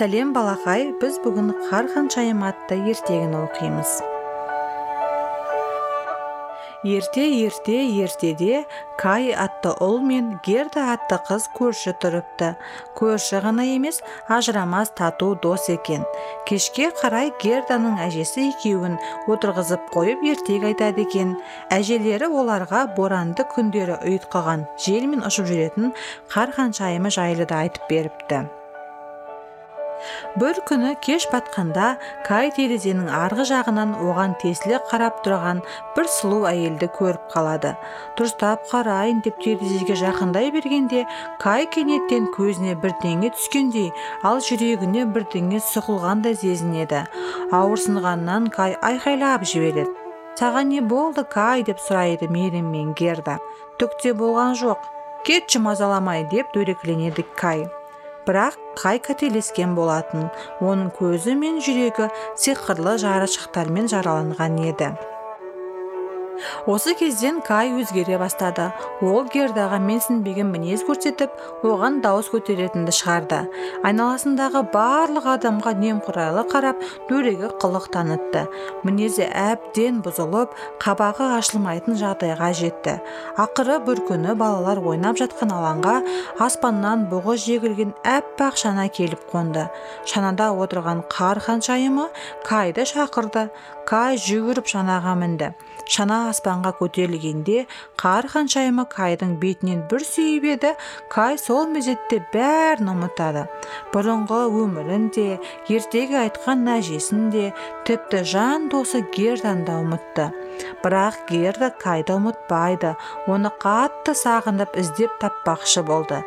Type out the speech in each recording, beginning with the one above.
сәлем балақай. Біз бүгін қар ханшайым атты ертегіні оқимыз. Ерте ерте ертеде кай атты ұл мен герда атты қыз көрші тұрыпты. Көрші ғана емес ажырамас тату дос екен. Кешке қарай герданың әжесі екеуін отырғызып қойып ертегі айтады екен. Әжелері оларға боранды күндері ұйытқыған желмен ұшып жүретін қар ханшайымы жайлы да айтып беріпті. Бір күні кеш батқанда кай терезенің арғы жағынан оған тесіле қарап тұрған бір сұлу әйелді көріп қалады. Дұрыстап қарайын деп терезеге жақындай бергенде кай кенеттен көзіне бірдеңе түскендей ал жүрегіне бірдеңе сұғылғандай сезінеді. Ауырсынғаннан кай айқайлап жібереді. Саған не болды кай? деп сұрайды мейіріммен герда. Түк те болған жоқ. Кетші мазаламай деп дөрекіленеді кай. Бірақ қай қателескен болатын? Оның көзі мен жүрегі сиқырлы жарышықтармен жараланған еді. Осы кезден кай өзгере бастады. Ол гердаға менсінбеген мінез көрсетіп оған дауыс көтеретінді шығарды. Айналасындағы барлық адамға немқұрайлы қарап дөрекі қылық танытты. Мінезі әбден бұзылып қабағы ашылмайтын жағдайға жетті. Ақыры бір күні балалар ойнап жатқан алаңға аспаннан бұғы жегілген әппақ шана келіп қонды. Шанада отырған қар ханшайымы кайды шақырды. Кай жүгіріп шанаға мінді. Шана аспанға көтерілгенде қар ханшайымы кайдың бетінен бір сүйіп еді кай сол мезетте бәрін ұмытады. Бұрынғы өмірін де ертегі айтқан әжесін де тіпті жан досы герданы да ұмытты. Бірақ герда кайды ұмытпайды оны қатты сағынып іздеп таппақшы болды.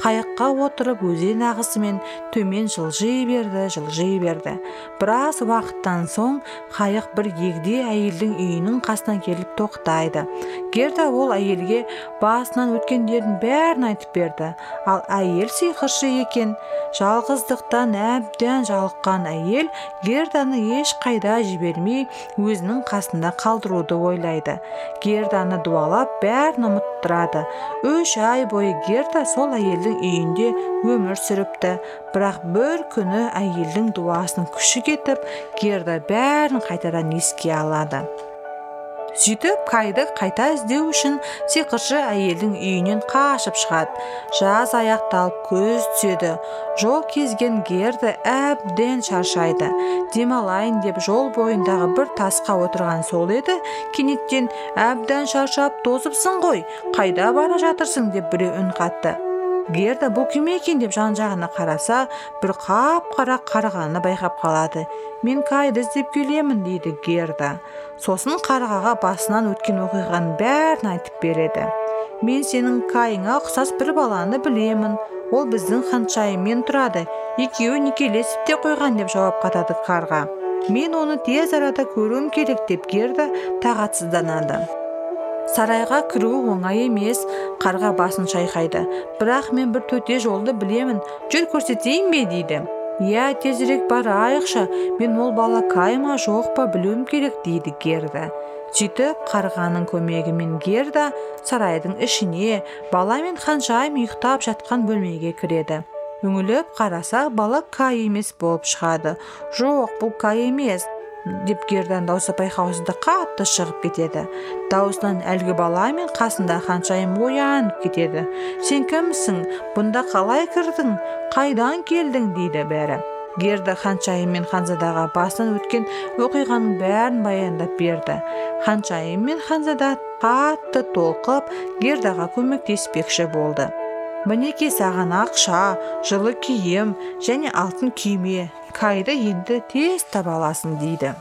Қайыққа отырып өзен ағысымен төмен жылжи берді жылжи берді. Біраз уақыттан соң қайық бір егде әйелдің үйінің қасына келіп тоқтайды. Герда ол әйелге басынан өткендердің бәрін айтып берді. Ал әйел сиқыршы екен. Жалғыздықтан әбден жалыққан әйел герданы ешқайда жібермей өзінің қасында қалдыруды ойлайды. Герданы дуалап бәрін ұмыттырады. Үш ай бойы герда сол әйелдің үйінде өмір сүріпті. Бірақ бір күні әйелдің дуасының күші кетіп герда бәрін қайтадан еске алады. Сөйтіп кайды қайта іздеу үшін сиқыршы әйелдің үйінен қашып шығады. Жаз аяқталып көз түседі. Жол кезген герда әбден шаршайды. Демалайын деп жол бойындағы бір тасқа отырған сол еді. Кенеттен әбден шаршап тозыпсың ғой қайда бара жатырсың? деп біреу үн қатты. Герда бұл кім екен? деп жан жағына қараса бір қап қара қарғаны байқап қалады. Мен кайды іздеп келемін? дейді герда. Сосын қарғаға басынан өткен оқиғаның бәрін айтып береді. Мен сенің кайыңа ұқсас бір баланы білемін. Ол біздің ханшайыммен тұрады. Екеуі некелесіп те қойған деп жауап қатады қарға. Мен оны тез арада көруім керек деп герда тағатсызданады. Сарайға кіру оңай емес қарға басын шайқайды. Бірақ мен бір төте жолды білемін. Жүр көрсетейін бе дейді. Иә тезірек барайықшы мен ол бала кай ма жоқ па білуім керек дейді герда. Сөйтіп қарғаның көмегімен герда сарайдың ішіне бала мен ханшайым ұйықтап жатқан бөлмеге кіреді. Үңіліп қараса бала кай емес болып шығады. Жоқ бұл кай емес деп гердан даусы байқаусызда қатты шығып кетеді. Даусынан әлгі бала мен қасында ханшайым оянып кетеді. Сен кімсің? Бұнда қалай кірдің? Қайдан келдің дейді бәрі. Герда ханшайым мен ханзадаға басынан өткен оқиғаның бәрін баяндап берді. Ханшайым мен ханзада қатты толқып гердаға көмектеспекші болды. Мінеки саған ақша жылы киім және алтын күйме кайды енді тез таба аласың дейді.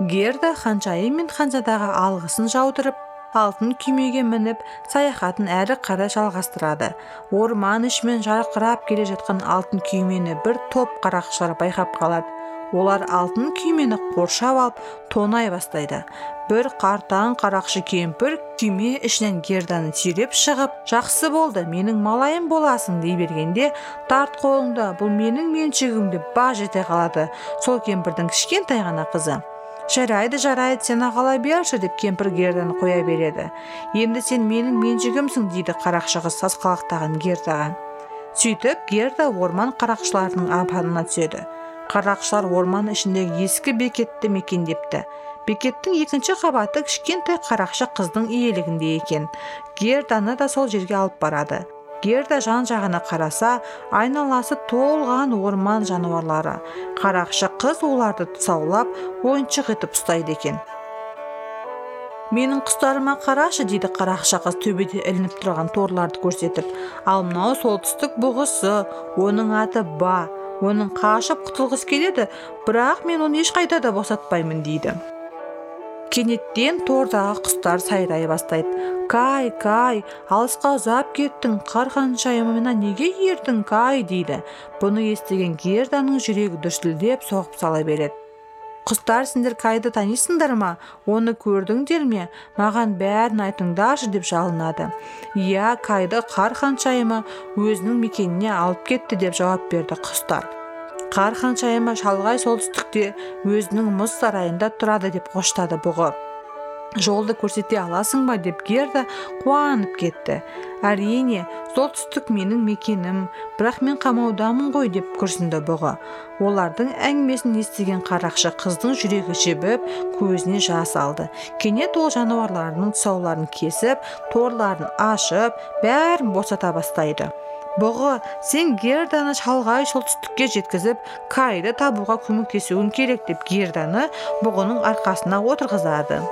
Герда ханшайым мен ханзадаға алғысын жаудырып алтын күймеге мініп саяхатын әрі қарай жалғастырады. Орман ішімен жарқырап келе жатқан алтын күймені бір топ қарақшылар байқап қалады. Олар алтын күймені қоршап алып тонай бастайды. Бір қартаң қарақшы кемпір күйме ішінен герданы сүйреп шығып жақсы болды менің малайым боласың дей бергенде тарт қолыңды бұл менің меншігім деп баж ете қалады сол кемпірдің кішкентай ғана қызы. Жарайды жарайды сен ағала берші деп кемпір герданы қоя береді. Енді сен менің меншігімсің дейді қарақшы қыз сасқалақтаған гердаға сөйтіп герда орман қарақшыларының апанына түседі. Қарақшылар орман ішіндегі ескі бекетті мекендепті. Бекеттің екінші қабаты кішкентай қарақшы қыздың иелігінде екен. Герданы да сол жерге алып барады. Герда жан жағына қараса айналасы толған орман жануарлары. Қарақшы қыз оларды тұсаулап ойыншық етіп ұстайды екен. Менің құстарыма қарашы дейді қарақшы қыз төбеде ілініп тұрған торларды көрсетіп. Ал мынау солтүстік бұғысы оның аты ба. Оның қашып құтылғысы келеді бірақ мен оны ешқайда да босатпаймын дейді. Кенеттен тордағы құстар сайрай бастайды. Кай кай алысқа ұзап кеттің қар ханшайымына неге ердің кай? дейді. Бұны естіген герданың жүрегі дүрсілдеп соғып сала береді. Құстар сендер кайды танисыңдар ма? Оны көрдіңдер ме? Маған бәрін айтыңдаршы деп жалынады. Иә кайды қар ханшайымы өзінің мекеніне алып кетті деп жауап берді құстар. Қар ханшайымы шалғай солтүстікте өзінің мұз сарайында тұрады деп қоштады бұғы. Жолды көрсете аласың ба деп герда қуанып кетті. Әрине солтүстік менің мекенім бірақ мен қамаудамын ғой деп күрсінді бұғы. Олардың әңгімесін естіген қарақшы қыздың жүрегі жібіп көзіне жас алды. Кенет ол жануарларының тұсауларын кесіп торларын ашып бәрін босата бастайды. Бұғы сен герданы шалғай солтүстікке жеткізіп кайды табуға көмектесуің керек деп герданы бұғының арқасына отырғызады.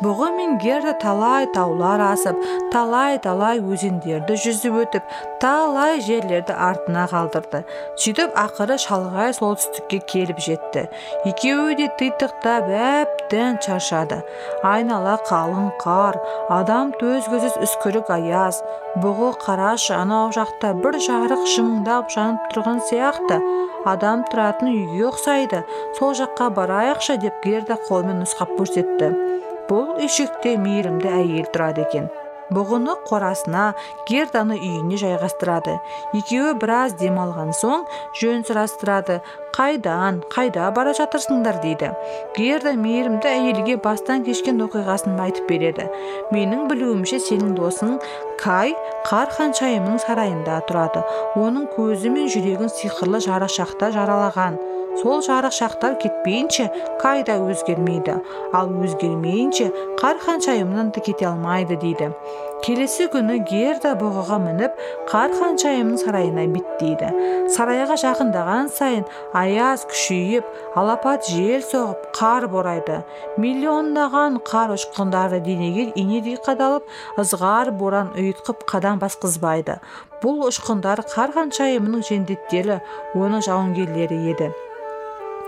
Бұғы мен герда талай таулар асып талай талай өзендерді жүзіп өтіп талай жерлерді артына қалдырды. Сөйтіп ақыры шалғай солтүстікке келіп жетті. Екеуі де титықтап әбден шаршады. Айнала қалың қар адам төз үскірік аяз. Бұғы қарашы анау жақта бір жарық жымыңдап жанып тұрған сияқты. Адам тұратын үйге ұқсайды. Сол жаққа барайықшы деп герда қолмен нұсқап көрсетті. Бұл үйшікте мейірімді әйел тұрады екен. Бұғыны қорасына герданы үйіне жайғастырады. Екеуі біраз демалған соң жөн сұрастырады. Қайдан қайда бара жатырсыңдар? дейді. Герда мейірімді әйелге бастан кешкен оқиғасын айтып береді. Менің білуімше сенің досың кай қар ханшайымның сарайында тұрады. Оның көзі мен жүрегін сиқырлы жарықшақта жаралаған. Сол жарық шақтар кетпейінше кай да өзгермейді. Ал өзгермейінше қар ханшайымнан да кете алмайды дейді. Келесі күні герда бұғыға мініп қар ханшайымның сарайына беттейді. Сарайға жақындаған сайын аяз күшейіп алапат жел соғып қар борайды. Миллиондаған қар ұшқындары денеге инедей қадалып ызғар боран ұйытқып қадам басқызбайды. Бұл ұшқындар қар ханшайымының жендеттері оның жауынгерлері еді.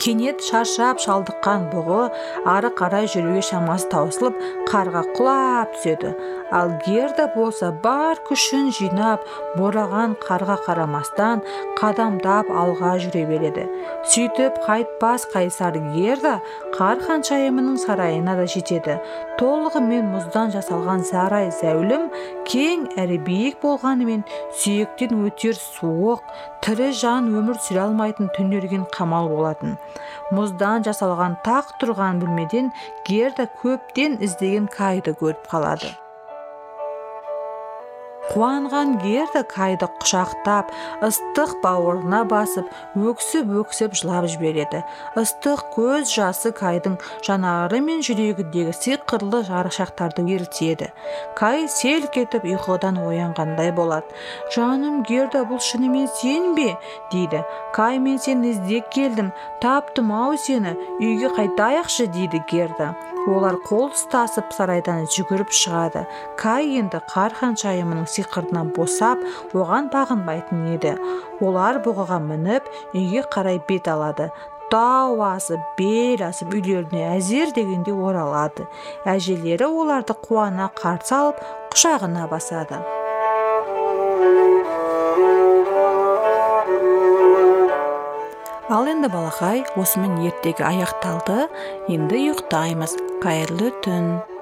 кенет шаршап шалдыққан бұғы ары қарай жүруге шамасы таусылып қарға құлап түседі. Ал герда болса бар күшін жинап бораған қарға қарамастан қадамдап алға жүре береді. Сөйтіп қайтпас қайсар герда қар ханшайымының сарайына да жетеді. Толығымен мұздан жасалған сарай зәулім кең әрі биік болғанымен сүйектен өтер суық тірі жан өмір сүре алмайтын түнерген қамал болатын. Мұздан жасалған тақ тұрған бөлмеден герда көптен іздеген кайды көріп қалады. Қуанған герда кайды құшақтап ыстық бауырына басып өксіп өксіп жылап жібереді. Ыстық көз жасы кайдың жанары мен жүрегіндегі сиқырлы жарықшақтарды ерітеді кай селк етіп ұйқыдан оянғандай болады жаным герда бұл шынымен сен бе? дейді. Кай мен сені іздеп келдім таптым ау сені үйге қайтайықшы? дейді герда олар қол ұстасып сарайдан жүгіріп шығады. Кай енді қар ханшайымының сиқырынан босап оған бағынбайтын еді. Олар бұғыға мініп үйге қарай бет алады. Тау асып бел асып үйлеріне әзер дегенде оралады. Әжелері оларды қуана қарсы алып құшағына басады. Ал енді балақай осымен ертегі аяқталды. Енді ұйықтаймыз. Қайырлы түн.